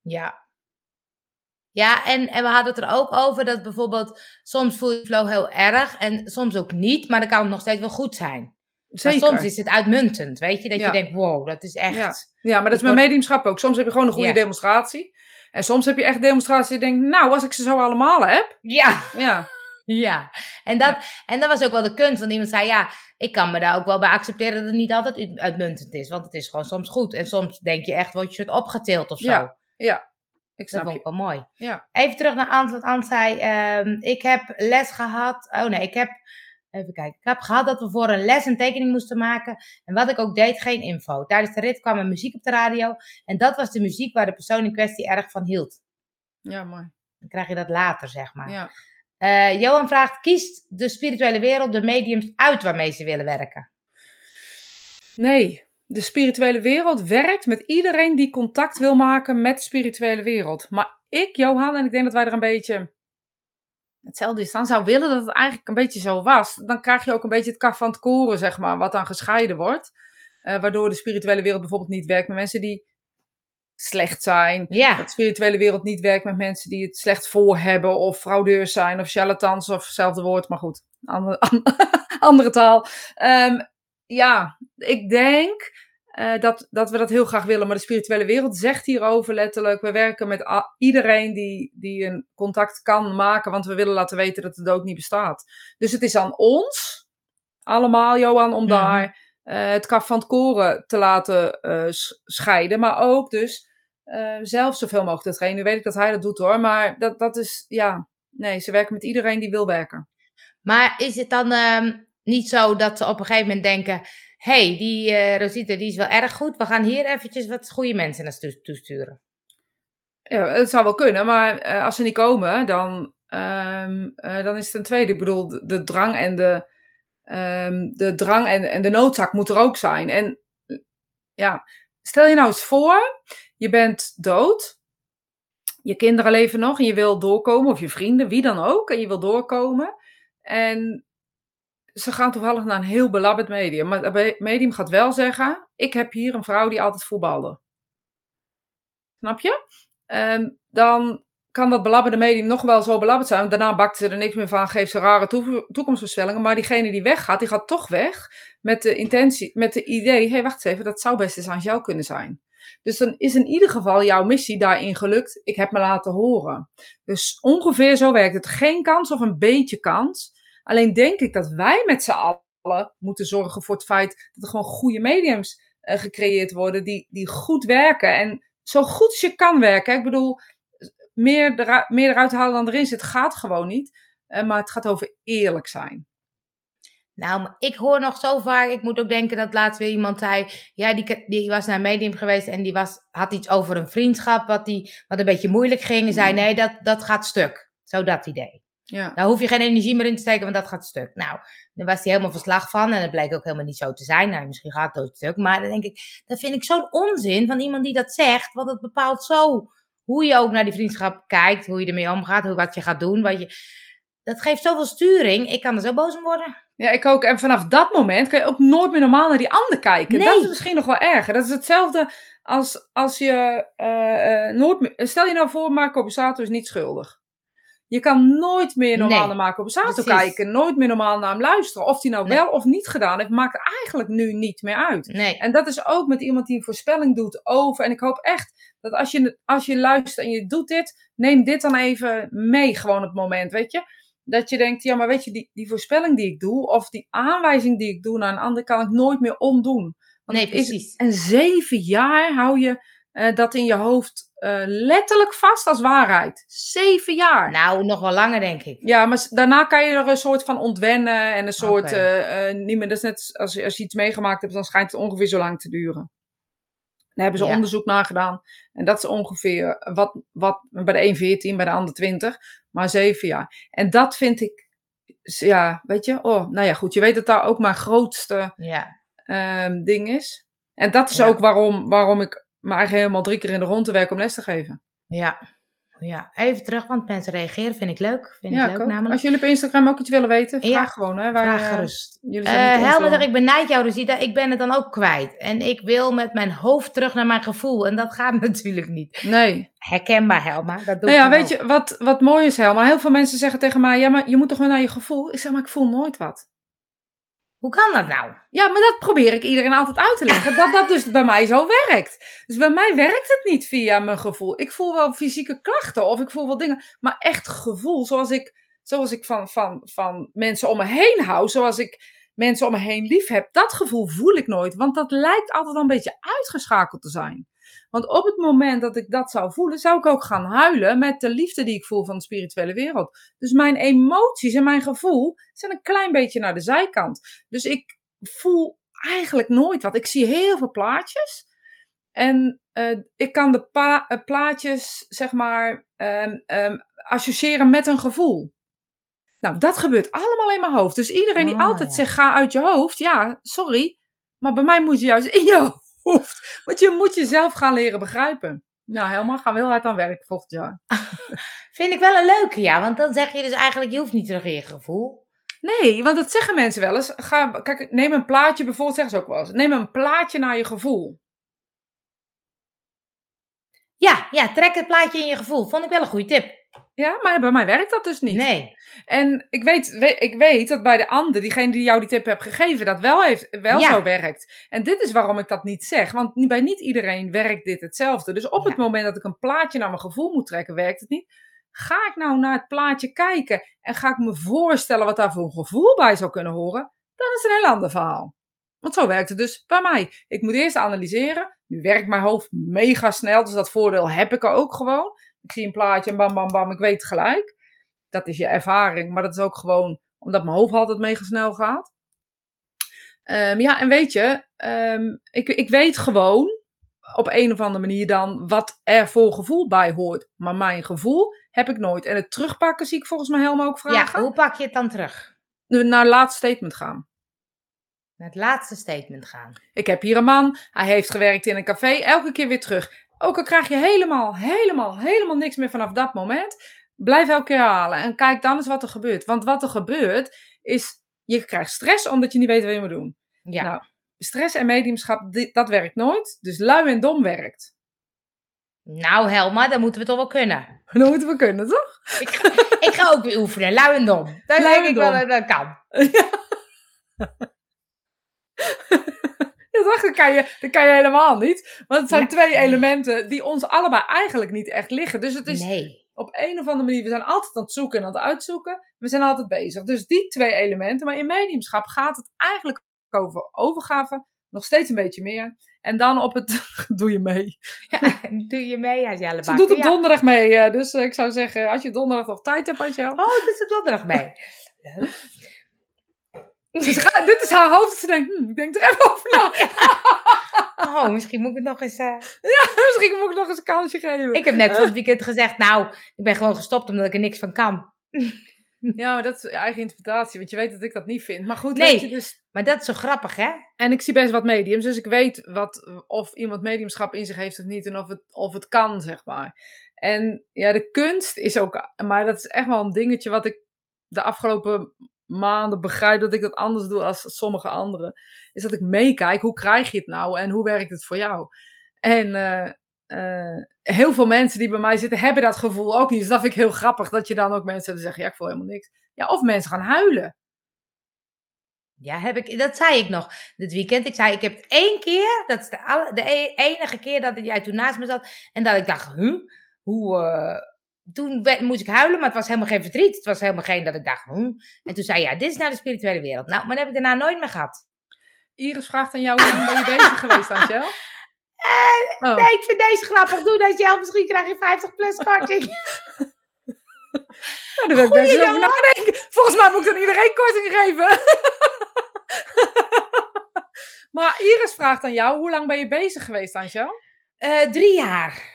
Ja. Ja, en, en we hadden het er ook over dat bijvoorbeeld soms voel je flow heel erg en soms ook niet, maar dan kan het nog steeds wel goed zijn. Zeker. Maar soms is het uitmuntend, weet je? Dat Ja. je denkt, wow, dat is echt... Ja. Ja, maar dat is met word- mediumschap ook. Soms heb je gewoon een goede Ja. demonstratie. En soms heb je echt demonstratie die je denkt, nou, als ik ze zo allemaal heb. Ja, Ja, ja. En, dat, en dat was ook wel de kunst, want iemand zei, ja, ik kan me daar ook wel bij accepteren dat het niet altijd uit- uitmuntend is, want het is gewoon soms goed. En soms denk je echt, word je soort opgetild of zo. Ja, ja. Ik Dat snap vond je. ik wel mooi. Ja. Even terug naar Ant, wat Ant zei. ehm, ik heb les gehad. Oh nee, ik heb. Even kijken. Ik heb gehad dat we voor een les een tekening moesten maken. En wat ik ook deed, geen info. Tijdens de rit kwam er muziek op de radio. En dat was de muziek waar de persoon in kwestie erg van hield. Ja, mooi. Dan krijg je dat later, zeg maar. Ja. Eh, Johan vraagt: kiest de spirituele wereld de mediums uit waarmee ze willen werken? Nee, de spirituele wereld werkt met iedereen die contact wil maken met de spirituele wereld. Maar ik, Johan, en ik denk dat wij er een beetje hetzelfde is dan, zou willen dat het eigenlijk een beetje zo was. Dan krijg je ook een beetje het kaf van het koren, zeg maar, wat dan gescheiden wordt. Eh, waardoor de spirituele wereld bijvoorbeeld niet werkt met mensen die slecht zijn. Ja, Dat de spirituele wereld niet werkt met mensen die het slecht voor hebben, of fraudeurs zijn, of charlatans, of hetzelfde woord, maar goed, andere, andere taal. Ehm, ja, ik denk eh, dat, dat we dat heel graag willen, maar de spirituele wereld zegt hierover letterlijk: we werken met iedereen die, die een contact kan maken, want we willen laten weten dat de dood niet bestaat. Dus het is aan ons, allemaal, Johan, om Mhm. daar eh, het kaf van het koren te laten eh, sch- scheiden, maar ook dus zelf zoveel mogelijk te trainen. Nu weet ik dat hij dat doet hoor, maar dat, dat is, ja, nee, ze werken met iedereen die wil werken. maar is het dan ehm, niet zo dat ze op een gegeven moment denken: hey, die eh Rosita die is wel erg goed. We gaan hier eventjes wat goede mensen naartoe toesturen. Ja, het zou wel kunnen, maar eh, als ze niet komen, dan, ehm, eh, dan is het een tweede. Ik bedoel, de, drang en de, ehm, de drang en, en de noodzaak moet er ook zijn. En ja, stel je nou eens voor, je bent dood, je kinderen leven nog en je wil doorkomen, of je vrienden, wie dan ook, en je wil doorkomen. En ze gaan toevallig naar een heel belabberd medium, maar het medium gaat wel zeggen, ik heb hier een vrouw die altijd voetbalde. Snap je? Ehm, dan kan dat belabberde medium nog wel zo belabberd zijn. Daarna bakt ze er niks meer van, geeft ze rare toe- toekomstvoorspellingen. Maar diegene die weggaat, die gaat toch weg met de intentie, met de idee: hé, hey, wacht eens even, dat zou best eens aan jou kunnen zijn. Dus dan is in ieder geval jouw missie daarin gelukt. Ik heb me laten horen. Dus ongeveer zo werkt het. Geen kans of een beetje kans. Alleen denk ik dat wij met z'n allen moeten zorgen voor het feit dat er gewoon goede mediums eh, gecreëerd worden die, die goed werken. En zo goed als je kan werken. Ik bedoel, meer, eruit, meer eruit halen dan erin zit gaat gewoon niet. Eh, maar het gaat over eerlijk zijn. Nou, ik hoor nog zo vaak, ik moet ook denken dat laatst weer iemand zei, ja, die, die was naar een medium geweest en die was, had iets over een vriendschap wat, die, wat een beetje moeilijk ging. En zei, nee, dat, dat gaat stuk. Zo dat idee. Ja. Daar hoef je geen energie meer in te steken, want dat gaat stuk. Nou, daar was hij helemaal verslag van en dat bleek ook helemaal niet zo te zijn. Nou, misschien gaat het ook stuk, maar dan denk ik, dat vind ik zo'n onzin van iemand die dat zegt, want het bepaalt zo hoe je ook naar die vriendschap kijkt, hoe je ermee omgaat, hoe, wat je gaat doen. Wat je... Dat geeft zoveel sturing. Ik kan er zo boos om worden. Ja, ik ook. En vanaf dat moment kan je ook nooit meer normaal naar die ander kijken. Nee. Dat is misschien nog wel erger. Dat is hetzelfde als als je eh, eh, nooit meer... Stel je nou voor, Marco Borsato is niet schuldig. Je kan nooit meer normaal Nee, naar Marco Borsato kijken. Nooit meer normaal naar hem luisteren. Of hij nou Nee. wel of niet gedaan heeft, maakt eigenlijk nu niet meer uit. Nee. En dat is ook met iemand die een voorspelling doet over. En ik hoop echt dat als je, als je luistert en je doet dit, neem dit dan even mee, gewoon op het moment, weet je. Dat je denkt, ja, maar weet je, die, die voorspelling die ik doe, of die aanwijzing die ik doe naar een ander, kan ik nooit meer omdoen. Want Nee, is- precies. en zeven jaar hou je eh, dat in je hoofd eh, letterlijk vast als waarheid. Zeven jaar. Nou, nog wel langer, denk ik. Ja, maar daarna kan je er een soort van ontwennen en een soort, Oké. eh, eh, niet meer, dat is net als, je- als je iets meegemaakt hebt, dan schijnt het ongeveer zo lang te duren. Daar hebben ze Ja. onderzoek naar gedaan. En dat is ongeveer wat, wat bij de een 14, bij de ander 20, maar zeven jaar. En dat vind ik, ja, weet je, oh, nou ja, goed, je weet dat daar ook mijn grootste Ja. ehm, ding is. En dat is Ja. ook waarom, waarom ik eigenlijk helemaal drie keer in de rond te werk om les te geven. Ja. Ja. Even terug, want mensen reageren. Vind ik leuk. Vind Ja, ik leuk ook. namelijk. Als jullie op Instagram ook iets willen weten, vraag Ja, gewoon. Hè. Wij, Vraag eh, gerust. niet Helder, ik benijd jou, Rosita. Ik ben het dan ook kwijt. En ik wil met mijn hoofd terug naar mijn gevoel. En dat gaat natuurlijk niet. Nee. Herkenbaar, Helma. Dat doe Nou ja, weet ook. je, wat, wat mooi is, Helma. Heel veel mensen zeggen tegen mij, ja, maar je moet toch wel naar je gevoel? Ik zeg, maar ik voel nooit wat. Hoe kan dat nou? Ja, maar dat probeer ik iedereen altijd uit te leggen. Dat dat dus bij mij zo werkt. Dus bij mij werkt het niet via mijn gevoel. Ik voel wel fysieke klachten of ik voel wel dingen. Maar echt gevoel, zoals ik, zoals ik van, van, van mensen om me heen hou. Zoals ik mensen om me heen lief heb. Dat gevoel voel ik nooit. Want dat lijkt altijd een beetje uitgeschakeld te zijn. Want op het moment dat ik dat zou voelen, zou ik ook gaan huilen met de liefde die ik voel van de spirituele wereld. Dus mijn emoties en mijn gevoel zijn een klein beetje naar de zijkant. Dus ik voel eigenlijk nooit wat. Ik zie heel veel plaatjes. En eh, ik kan de eh, plaatjes, zeg maar, ehm, ehm, associëren met een gevoel. Nou, dat gebeurt allemaal in mijn hoofd. Dus iedereen die altijd ja. zegt, ga uit je hoofd. Ja, sorry. Maar bij mij moet je juist in je hoofd. Want je moet jezelf gaan leren begrijpen. Nou, helemaal gaan we heel hard aan werken volgend jaar. Vind ik wel een leuke, ja. Want dan zeg je dus eigenlijk, je hoeft niet terug in je gevoel. Nee, want dat zeggen mensen wel eens. Ga, kijk, neem een plaatje, bijvoorbeeld zeggen ze ook wel eens. Neem een plaatje naar je gevoel. Ja, ja, trek het plaatje in je gevoel. Vond ik wel een goede tip. Ja, maar bij mij werkt dat dus niet. Nee. En ik weet, we- ik weet dat bij de ander, diegene die jou die tip heeft gegeven, dat wel, heeft, wel Ja. zo werkt. En dit is waarom ik dat niet zeg. Want bij niet iedereen werkt dit hetzelfde. Dus op het moment dat ik een plaatje naar mijn gevoel moet trekken, werkt het niet. Ga ik nou naar het plaatje kijken en ga ik me voorstellen wat daar voor een gevoel bij zou kunnen horen, dan is het een heel ander verhaal. Want zo werkt het dus bij mij. Ik moet eerst analyseren. Nu werkt mijn hoofd mega snel, dus dat voordeel heb ik er ook gewoon. Ik zie een plaatje en bam, bam, bam, ik weet het gelijk. Dat is je ervaring, maar dat is ook gewoon omdat mijn hoofd altijd mega snel gaat. Ehm, ja, en weet je, ehm, ik, ik weet gewoon op een of andere manier dan wat er voor gevoel bij hoort. Maar mijn gevoel heb ik nooit. En het terugpakken zie ik volgens mij helemaal ook vragen. Ja, hoe pak je het dan terug? Naar het laatste statement gaan. Naar het laatste statement gaan. Ik heb hier een man, hij heeft gewerkt in een café, elke keer weer terug. Ook al krijg je helemaal, helemaal, helemaal niks meer vanaf dat moment, blijf elke keer halen en kijk dan eens wat er gebeurt. Want wat er gebeurt is, je krijgt stress omdat je niet weet wat je moet doen. Ja. Nou, stress en mediumschap, di- dat werkt nooit. Dus lui en dom werkt. Nou, Helma, dat moeten we toch wel kunnen. Dat moeten we kunnen, toch? Ik ga, ik ga ook weer oefenen. Lui en dom. Dat en ik wel dat kan. Ja, toch? Dat kan, je, dat kan je helemaal niet. Want het zijn Ja. twee elementen die ons allebei eigenlijk niet echt liggen. Dus het is Nee. op een of andere manier, we zijn altijd aan het zoeken en aan het uitzoeken. We zijn altijd bezig. Dus die twee elementen. Maar in mediumschap gaat het eigenlijk over overgave. Nog steeds een beetje meer. En dan op het, doe je mee. Ja, doe je mee Jelle Ze doet op ja. donderdag mee. eh, Dus eh, ik zou zeggen, als je donderdag nog tijd hebt, Angel. Oh, is op donderdag mee. Gaat- dit is haar hoofd. Ze denkt, hm, ik denk er even over na. Oh, misschien moet ik het nog eens... eh, Misschien moet ik nog eens een kansje geven. Ik heb net van het weekend gezegd, nou, ik ben gewoon gestopt omdat ik er niks van kan. Ja, maar dat is je eigen interpretatie. Want je weet dat ik dat niet vind. Maar goed, Nee. weet je, dus... Maar dat is zo grappig, hè? En ik zie best wat mediums, dus ik weet wat, of iemand mediumschap in zich heeft of niet en of het, of het kan, zeg maar. En ja, de kunst is ook, maar dat is echt wel een dingetje wat ik de afgelopen maanden begrijp dat ik dat anders doe als sommige anderen. Is dat ik meekijk, hoe krijg je het nou en hoe werkt het voor jou? En eh, eh, heel veel mensen die bij mij zitten hebben dat gevoel ook niet. Dus dat vind ik heel grappig dat je dan ook mensen zeggen, ja, ik voel helemaal niks. Ja, of mensen gaan huilen. Ja, heb ik, dat zei ik nog dit weekend. Ik zei, ik heb één keer, dat is de, de e-, enige keer dat jij toen naast me zat. En dat ik dacht, huh, hoe... Uh, toen moest ik huilen, maar het was helemaal geen verdriet. Het was helemaal geen dat ik dacht, huh. En toen zei je, ja, dit is naar de spirituele wereld. Nou, maar dat heb ik daarna nooit meer gehad. Iris vraagt aan jou, hoe ben je bezig geweest, Angel? Uh, oh. Nee, ik vind deze grappig. Doe dat je misschien krijg je 50 plus korting. nou, daar wil ik best over nadenken. Volgens mij moet ik dan iedereen korting geven. maar Iris vraagt aan jou, hoe lang ben je bezig geweest, Angel? Uh, drie jaar.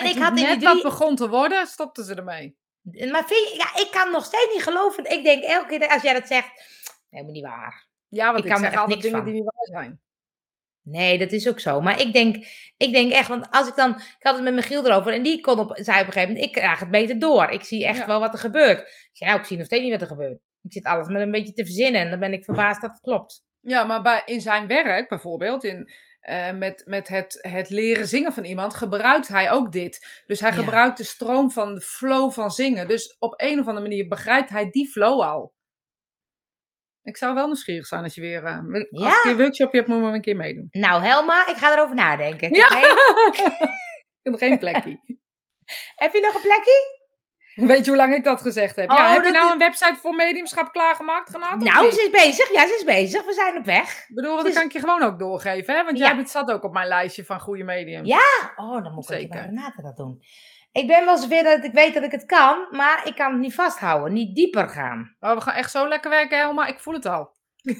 En, ik had in net drie... dat begon te worden, stopte ze ermee. Maar vind je, ja, ik kan nog steeds niet geloven. Ik denk elke keer als jij dat zegt, helemaal niet waar. Ja, want ik, ik kan zeg altijd dingen van. die niet waar zijn. Nee, dat is ook zo. Maar ik denk, ik denk echt, want als ik dan, ik had het met Michiel erover en die kon op, zei op een gegeven moment, ik krijg het beter door. Ik zie echt wel wat er gebeurt. Ik zei, nou, ik zie nog steeds niet wat er gebeurt. Ik zit alles met een beetje te verzinnen en dan ben ik verbaasd dat het klopt. Ja, maar bij, in zijn werk bijvoorbeeld, in, uh, met, met het, het leren zingen van iemand, gebruikt hij ook dit. Dus hij gebruikt de stroom van de flow van zingen. Dus op een of andere manier begrijpt hij die flow al. Ik zou wel nieuwsgierig zijn als je weer uh, ja. als je een workshop hebt, moet je een keer meedoen. Nou, Helma, ik ga erover nadenken. Ik ja. heb geen plekje. heb je nog een plekje? Weet je hoe lang ik dat gezegd heb? ja, oh, heb je nou een website voor mediumschap klaargemaakt, Genat? Nou, ze is bezig. Ja, ze is bezig. We zijn op weg. Ik bedoel, dat kan ik je gewoon ook doorgeven, hè? Want jij bent, zat ook op mijn lijstje van goede mediums. Ja? Oh, dan moet ik Zeker. Renate dat doen. Ik ben wel zover dat ik weet dat ik het kan, maar ik kan het niet vasthouden. Niet dieper gaan. Oh, we gaan echt zo lekker werken, Helma. Ik voel het al.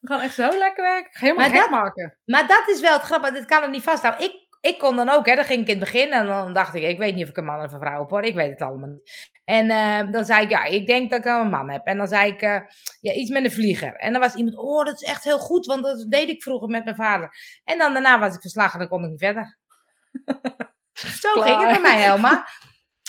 we gaan echt zo lekker werken. Helemaal gek maken. Maar dat is wel het grappige. Dit kan het niet vasthouden. Ik ik kon dan ook, hè, dan ging ik in het begin en dan dacht ik, ik weet niet of ik een man of een vrouw heb hoor, ik weet het allemaal niet. En uh, dan zei ik, ja, ik denk dat ik een man heb. En dan zei ik, uh, ja, iets met een vlieger. En dan was iemand, oh, dat is echt heel goed, want dat deed ik vroeger met mijn vader. En dan daarna was ik verslagen en dan kon ik niet verder. Zo ging het bij mij helemaal.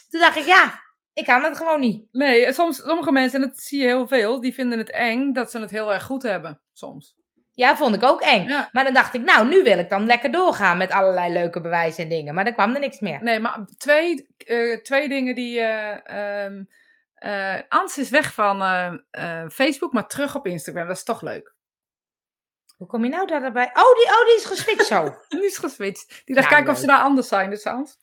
Toen dacht ik, ja, ik kan het gewoon niet. Nee, soms, sommige mensen, en dat zie je heel veel, die vinden het eng dat ze het heel erg goed hebben, soms. Ja, vond ik ook eng. Maar dan dacht ik, nou, nu wil ik dan lekker doorgaan met allerlei leuke bewijzen en dingen. Maar dan kwam er niks meer. Nee, maar twee, uh, twee dingen die. Uh, um, uh, Ans is weg van Facebook, maar terug op Instagram. Dat is toch leuk. Hoe kom je nou daarbij? Oh, die, oh, die is geswitcht zo. die is geswitcht. Die dacht, nou, kijken of ze daar anders zijn, dus Ans.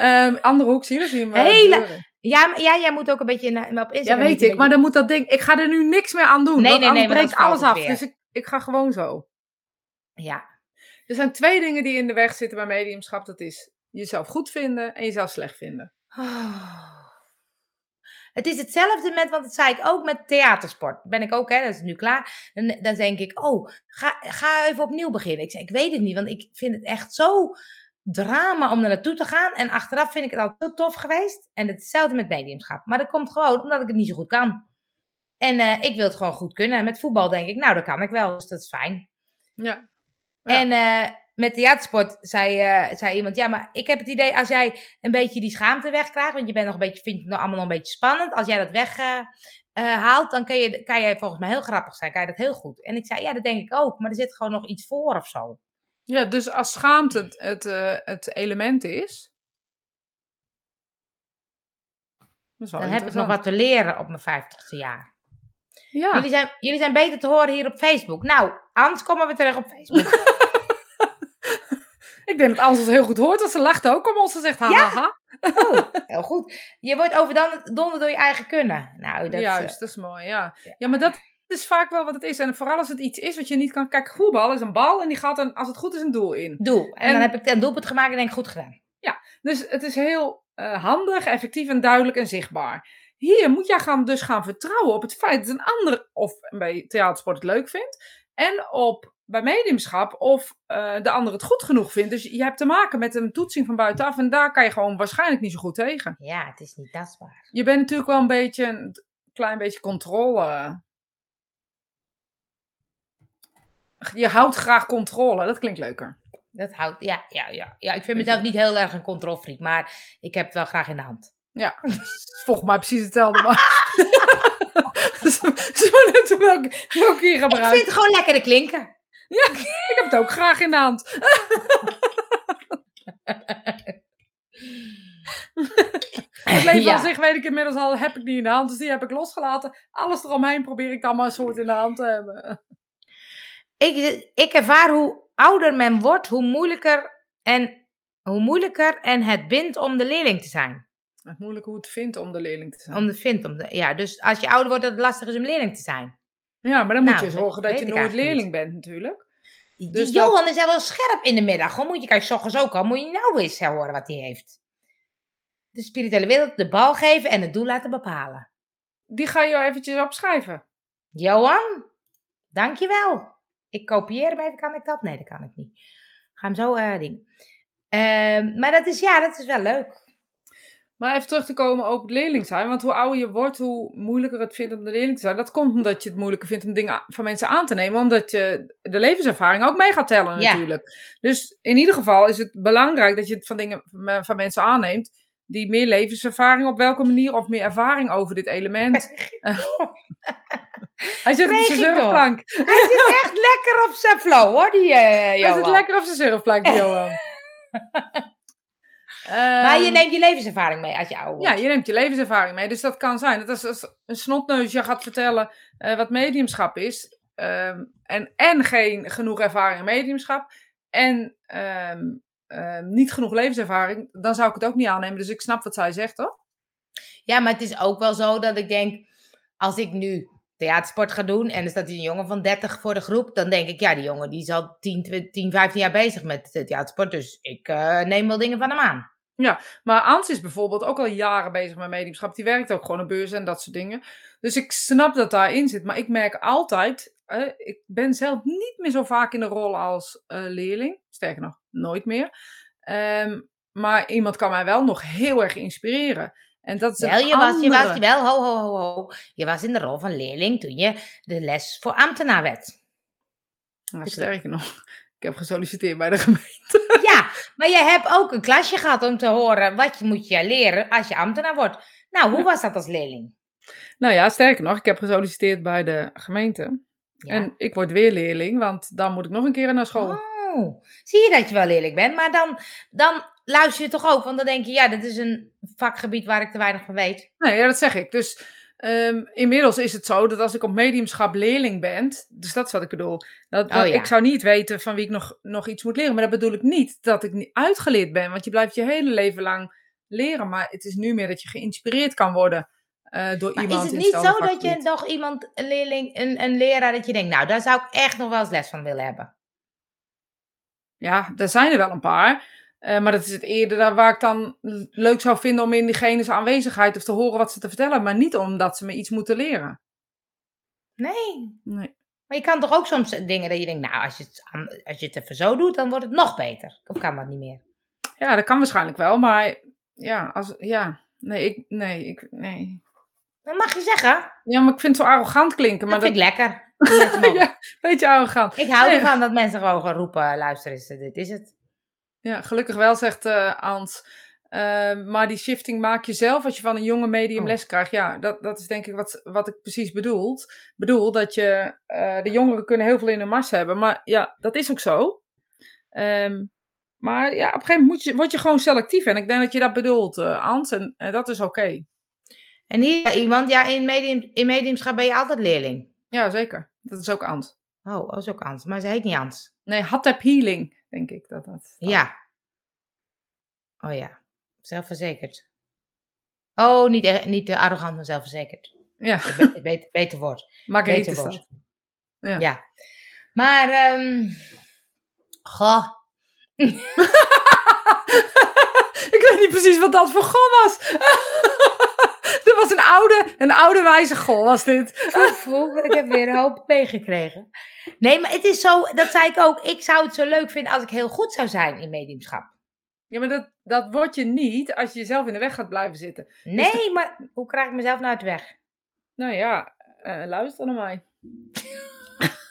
Um, andere hoek, zie je, Hele, ja, ja, jij moet ook een beetje op Instagram. Ja, weet ik. Maar dan moet dat ding... Ik ga er nu niks meer aan doen. Nee, nee, nee. breekt alles af. Dus ik, ik ga gewoon zo. Ja. Er zijn twee dingen die in de weg zitten bij mediumschap. Dat is jezelf goed vinden en jezelf slecht vinden. Het is hetzelfde met, want dat zei ik ook met theatersport. Ben ik ook, hè, dat is nu klaar. Dan, dan denk ik, oh, ga, ga even opnieuw beginnen. Ik zeg, ik weet het niet, want ik vind het echt zo drama om er naartoe te gaan. En achteraf vind ik het al zo tof geweest. En hetzelfde met mediumschap. Maar dat komt gewoon omdat ik het niet zo goed kan. En uh, ik wil het gewoon goed kunnen. En met voetbal denk ik, nou, dat kan ik wel, dus dat is fijn. Ja. En uh, met theatersport zei, uh, zei iemand, ja, maar ik heb het idee, als jij een beetje die schaamte wegkrijgt, want je bent nog een beetje, vindt het nog allemaal nog een beetje spannend, als jij dat weghaalt, dan kan, je, kan jij volgens mij heel grappig zijn, kan je dat heel goed. En ik zei, ja, dat denk ik ook, maar er zit gewoon nog iets voor of zo. Ja, dus als schaamte het, het, het element is, dan heb ik nog wat te leren op mijn vijftigste jaar. Ja. Jullie, zijn, jullie zijn beter te horen hier op Facebook. Nou, anders komen we terug op Facebook. ik denk dat Ans het heel goed hoort. Want ze lacht ook om ons. Ze zegt ha, ja? ha, Oh, heel goed. Je wordt overdonderd door je eigen kunnen. Nou, dat, Juist, uh, dat is mooi, ja. Ja, maar dat is vaak wel wat het is. En vooral als het iets is wat je niet kan... Kijk, voetbal is een bal en die gaat dan, als het goed is, een doel in. Doel. En, dan heb ik een doelpunt gemaakt en denk ik goed gedaan. Ja, dus het is heel uh, handig, effectief en duidelijk en zichtbaar. Hier moet jij gaan, dus gaan vertrouwen op het feit dat een ander of bij theatersport het leuk vindt. En op bij mediumschap of uh, de ander het goed genoeg vindt. Dus je hebt te maken met een toetsing van buitenaf. En daar kan je gewoon waarschijnlijk niet zo goed tegen. Ja, het is niet tastbaar. Je bent natuurlijk wel een beetje een klein beetje controle. Je houdt graag controle. Dat klinkt leuker. Dat houdt, ja, ja, ja, ja. Ik vind mezelf niet heel erg een controlfreak, maar ik heb het wel graag in de hand. Ja, volgens mij precies hetzelfde. Maar... Zo net welke, welke je gebruikt. Ik vind het gewoon lekker te klinken. Ja, ik heb het ook graag in de hand. Het leven Ja. zich weet ik inmiddels al, heb ik niet in de hand. Dus die heb ik losgelaten. Alles eromheen probeer ik dan maar een soort in de hand te hebben. Ik, ik ervaar hoe ouder men wordt, hoe moeilijker, en, hoe moeilijker en het bindt om de leerling te zijn. Het moeilijk hoe het vindt om de leerling te zijn. Om de vindt, om de, ja, dus als je ouder wordt, dat het lastig is om leerling te zijn. Ja, maar dan moet Nou, je dat zorgen dat weet je nooit leerling bent natuurlijk. Dus dat- Johan is wel scherp in de middag. Gewoon moet je, kijk, ochtends ook al, moet je nou eens horen wat hij heeft. De spirituele wereld de bal geven en het doel laten bepalen. Die ga je eventjes opschrijven. Johan, dankjewel. Ik kopieer hem even, kan ik dat? Nee, dat kan ik niet. Ga hem zo eh doen. Ehm, maar dat is, ja, dat is wel leuk. Maar even terug te komen op leerling zijn. Want hoe ouder je wordt, hoe moeilijker het vindt om de leerling te zijn. Dat komt omdat je het moeilijker vindt om dingen van mensen aan te nemen. Omdat je de levenservaring ook mee gaat tellen Ja. natuurlijk. Dus in ieder geval is het belangrijk dat je het van dingen van- mensen aanneemt. Die meer levenservaring op welke manier of meer ervaring over dit element. Hij zit op zijn surfplank. Hij zit echt lekker op zijn flow, hoor, die eh Hij Johan. zit lekker op zijn surfplank, Johan. Maar je Ehm, neemt je levenservaring mee als je wordt. Ja, je neemt je levenservaring mee. Dus dat kan zijn. Dat als, als een snotneusje gaat vertellen eh, wat mediumschap is. ehm, en, en geen genoeg ervaring in mediumschap. En ehm, ehm, niet genoeg levenservaring. Dan zou ik het ook niet aannemen. Dus ik snap wat zij zegt, hoor. Ja, maar het is ook wel zo dat ik denk, als ik nu theatersport ga doen en er staat een jongen van 30 voor de groep, dan denk ik, ja, die jongen die is al 10, 20, 10 15 jaar bezig met eh, theatersport, dus ik eh, neem wel dingen van hem aan. Maar Ans is bijvoorbeeld ook al jaren bezig met mediumschap. Die werkt ook gewoon op beurzen en dat soort dingen. Dus ik snap dat daarin zit. Maar ik merk altijd, ik ben zelf niet meer zo vaak in de rol als eh, leerling. Sterker nog, nooit meer. Ehm, maar iemand kan mij wel nog heel erg inspireren. En dat is Wel, je was, je was wel, ho, ho, ho, ho, je was in de rol van leerling toen je de les voor ambtenaar werd. Ja, sterker nog, ik heb gesolliciteerd bij de gemeente. Ja, maar je hebt ook een klasje gehad om te horen wat je moet je leren als je ambtenaar wordt. Nou, hoe was dat als leerling? Nou ja, sterker nog, ik heb gesolliciteerd bij de gemeente. Ja. En ik word weer leerling, want dan moet ik nog een keer naar school. Oh, zie je dat je wel leerling bent, maar dan, dan luister je toch ook, want dan denk je, ja, dit is een vakgebied waar ik te weinig van weet. Nee, ja, dat zeg ik. Dus ehm, inmiddels is het zo dat als ik op mediumschap leerling ben, dus dat is wat ik bedoel. Dat, dat Oh ja. Ik zou niet weten van wie ik nog, nog iets moet leren. Maar dat bedoel ik niet dat ik niet uitgeleerd ben, want je blijft je hele leven lang leren. Maar het is nu meer dat je geïnspireerd kan worden eh, door Maar iemand is het niet zo dat je nog iemand, een leerling, een, een leraar, dat je denkt, nou, daar zou ik echt nog wel eens les van willen hebben? Ja, er zijn er wel een paar. Eh, maar dat is het eerder waar ik dan leuk zou vinden om in diegene's aanwezigheid of te horen wat ze te vertellen. Maar niet omdat ze me iets moeten leren. Nee. Nee. Maar je kan toch ook soms dingen dat je denkt, nou, als je het, als je het even zo doet, dan wordt het nog beter. Of kan dat niet meer? Ja, dat kan waarschijnlijk wel, maar ja, als, ja, nee, ik, nee, ik, nee. Dat mag je zeggen. Ja, maar ik vind het zo arrogant klinken, maar Dat dat, vind ik lekker. Ja, beetje arrogant. Ik hou Nee. ervan dat mensen gewoon gaan roepen, luister eens, dit is het. Ja, gelukkig wel, zegt eh Ans. Eh, maar die shifting maak je zelf als je van een jonge medium Oh. les krijgt. Ja, dat, dat is denk ik wat, wat ik precies bedoel. bedoel dat je, eh, de jongeren kunnen heel veel in de mars hebben. Maar ja, dat is ook zo. Ehm, maar ja, op een gegeven moment moet je, word je gewoon selectief. En ik denk dat je dat bedoelt, eh Ans. En dat is oké. En hier iemand, ja, in, medium, in mediumschap ben je altijd leerling. Ja, zeker. Dat is ook Ans. Oh, dat is ook Ans. Maar ze heet niet Ans. Nee, Hattep Healing, denk ik. Dat, dat, Ja. Oh ja. Zelfverzekerd. Oh, niet, eh, niet te arrogant, maar zelfverzekerd. Ja, Be- beter, beter woord. Marguerite Beter woord. Ja. Ja. Maar, ehm goh. ik weet niet precies wat dat voor goh was. dit was een oude, een oude wijze goh, was dit. Oeh, ik heb weer een hoop meegekregen. Nee, maar het is zo, dat zei ik ook. Ik zou het zo leuk vinden als ik heel goed zou zijn in mediumschap. Ja, maar dat, dat word je niet als je jezelf in de weg gaat blijven zitten. Nee, maar hoe krijg ik mezelf nou uit de weg? Nou ja, eh, luister naar mij.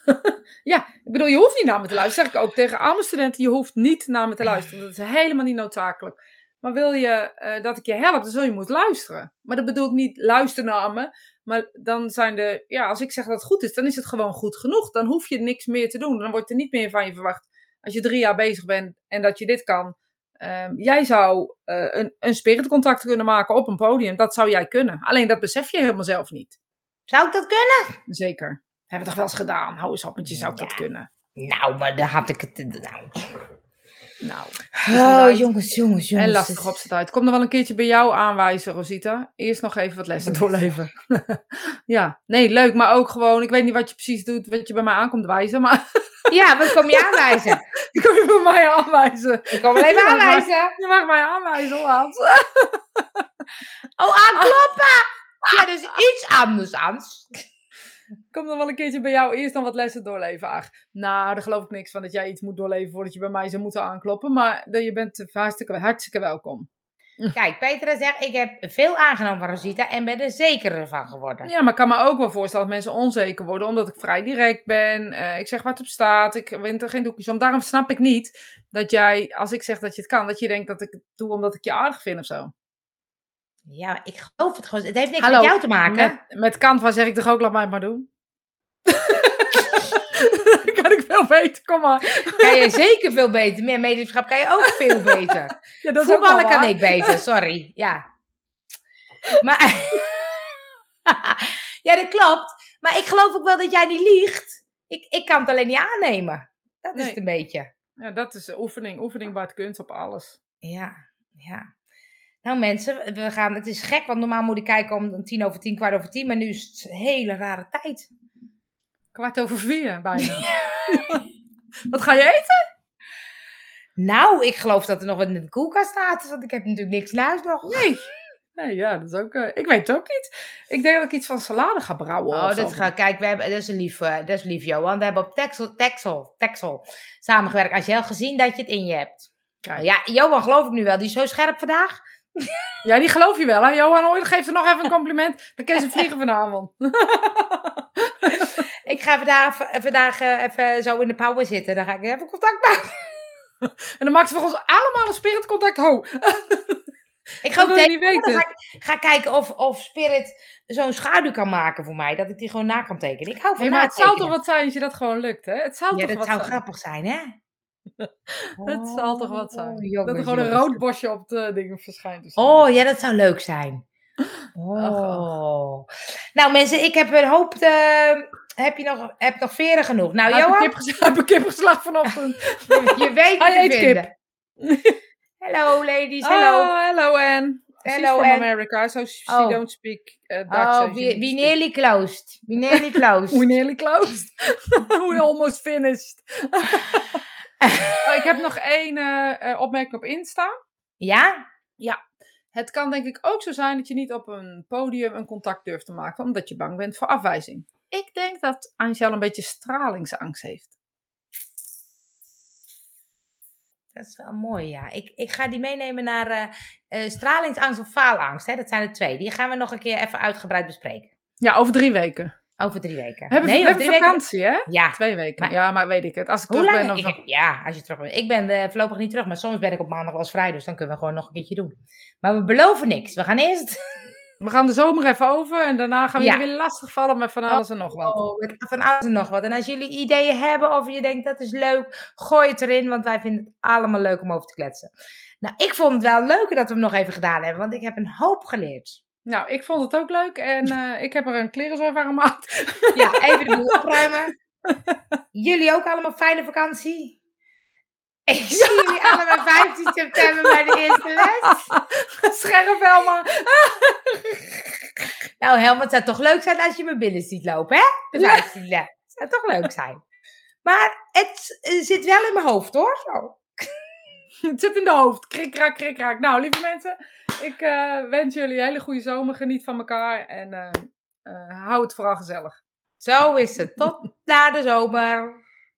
ja, ik bedoel, je hoeft niet naar me te luisteren. zeg ik ook tegen arme studenten, je hoeft niet naar me te luisteren. Dat is helemaal niet noodzakelijk. Maar wil je eh, dat ik je help, dan zul je moeten luisteren. Maar dat bedoel ik niet luisteren naar me. Maar dan zijn de, ja, als ik zeg dat het goed is, dan is het gewoon goed genoeg. Dan hoef je niks meer te doen. Dan wordt er niet meer van je verwacht als je drie jaar bezig bent en dat je dit kan. Ehm, jij zou uh, een, een spiritcontact kunnen maken op een podium. Dat zou jij kunnen. Alleen dat besef je helemaal zelf niet. Zou ik dat kunnen? Zeker. Hebben we toch wel eens gedaan. Hou eens op met je, zou ik dat kunnen? Nou, maar dan had ik het... Nou... Nou. Oh, jongens, jongens, jongens. En lastig op z'n tijd. Kom nog wel een keertje bij jou aanwijzen, Rosita. Eerst nog even wat lessen doorleven. ja, nee, leuk. Maar ook gewoon, ik weet niet wat je precies doet, wat je bij mij aankomt wijzen, maar... ja, wat kom je aanwijzen? Ik kom je bij mij aanwijzen. Ik kom wel even aanwijzen. Je mag mij aanwijzen, Hans. oh, aankloppen! Ja, dus iets anders, Hans. Kom dan wel een keertje bij jou eerst dan wat lessen doorleven, Ach. Nou, daar geloof ik niks van dat jij iets moet doorleven voordat je bij mij zou moeten aankloppen. Maar je bent hartstikke, hartstikke welkom. Kijk, Petra zegt, ik heb veel aangenomen van Rosita en ben er zeker van geworden. Ja, maar ik kan me ook wel voorstellen dat mensen onzeker worden, omdat ik vrij direct ben. Uh, ik zeg wat op staat, ik wint er geen doekjes om. Daarom snap ik niet dat jij, als ik zeg dat je het kan, dat je denkt dat ik het doe omdat ik je aardig vind of zo. Ja, ik geloof het gewoon. Het heeft niks met jou te maken. Met, met Canva zeg ik toch ook, laat mij het maar doen. kan ik veel beter, kom maar. Kan je zeker veel beter. Meer medischap kan je ook veel beter. Ja, dat Voetballen kan ik beter, sorry. Ja. Maar... ja, dat klopt. Maar ik geloof ook wel dat jij niet liegt. Ik, ik kan het alleen niet aannemen. Dat is het een beetje. Ja, dat is oefening. Oefening baart kunst op alles. Ja, ja. Nou mensen, we gaan, het is gek, want normaal moet ik kijken om tien over tien, kwart over tien, maar nu is het een hele rare tijd. Kwart over vier bijna. wat ga je eten? Nou, ik geloof dat er nog wat in de koelkast staat, want ik heb natuurlijk niks in huis nog. Nee. Nee, ja, dat is ook. Uh, ik weet het ook niet. Ik denk dat ik iets van salade ga brouwen. Oh, dat ga, kijk, we hebben, dat is lief, uh, dat is lief, Johan. We hebben op Texel, Texel, Texel samengewerkt. Als je al gezien dat je het in je hebt. Ja, Johan geloof ik nu wel. Die is zo scherp vandaag. Ja, die geloof je wel, hè? Johan Ooit geeft er nog even een compliment. Dan kan ze vliegen vanavond. Ik ga vandaag, vandaag uh, even zo in de power zitten. Dan ga ik even contact maken. En dan maakt ze voor ons allemaal een spiritcontact. Ho! Ik ga, ook niet weten. Ga, ga, kijken of, of Spirit zo'n schaduw kan maken voor mij. Dat ik die gewoon na kan tekenen. Ik hou van hey, maar het zou toch wat zijn als je dat gewoon lukt, hè? Het zou ja, toch dat zou grappig zijn, hè? het zal toch wat zijn. Oh, dat er gewoon een rood bosje op de dingen verschijnt. Oh ja, dat zou leuk zijn. Oh. Nou mensen, ik heb een hoop... Te... Heb je nog, heb nog veren genoeg? Nou, heb Johan? Ik heb een kipgeslag vanochtend. je weet het vinden. Kip. Hello ladies, hello. Oh, hello Anne. Hello from America, so she oh. don't speak uh, Dutch. Oh, we, we nearly closed. We nearly closed. we nearly closed. we almost finished. oh, ik heb nog één uh, opmerking op Insta. Ja? Ja. Het kan denk ik ook zo zijn dat je niet op een podium een contact durft te maken, omdat je bang bent voor afwijzing. Ik denk dat Angel een beetje stralingsangst heeft. Dat is wel mooi, ja. Ik, ik ga die meenemen naar uh, uh, stralingsangst of faalangst. Hè? Dat zijn er twee. Die gaan we nog een keer even uitgebreid bespreken. Ja, over drie weken. Over drie weken. Hebben nee, we hebben vakantie, hè? Ja. Twee weken. ja, maar weet ik het. Als ik terug ben... Of... Ik, ja, als je terug bent. Ik ben uh, voorlopig niet terug, maar soms ben ik op maandag wel eens vrij. Dus dan kunnen we gewoon nog een keertje doen. Maar we beloven niks. We gaan eerst... We gaan de zomer even over en daarna gaan we ja. weer lastig vallen met van alles en nog wat. Oh, van alles en nog wat. En als jullie ideeën hebben of je denkt dat is leuk, gooi het erin, want wij vinden het allemaal leuk om over te kletsen. Nou, ik vond het wel leuker dat we hem nog even gedaan hebben, want ik heb een hoop geleerd. Nou, ik vond het ook leuk en uh, ik heb er een klerenzooi van gemaakt. Ja, even de boel opruimen. Jullie ook allemaal fijne vakantie? Ik zie jullie allemaal 15 september bij de eerste les. Scherp, Helma. nou, Helma, het zou toch leuk zijn als je me binnen ziet lopen, hè? De 15 les. Het zou toch leuk zijn. Maar het zit wel in mijn hoofd, hoor. Zo. Het zit in de hoofd. Krik, krak, krik, krak. Nou, lieve mensen, ik uh, wens jullie een hele goede zomer. Geniet van elkaar en uh, uh, hou het vooral gezellig. Zo is het. Tot na de zomer.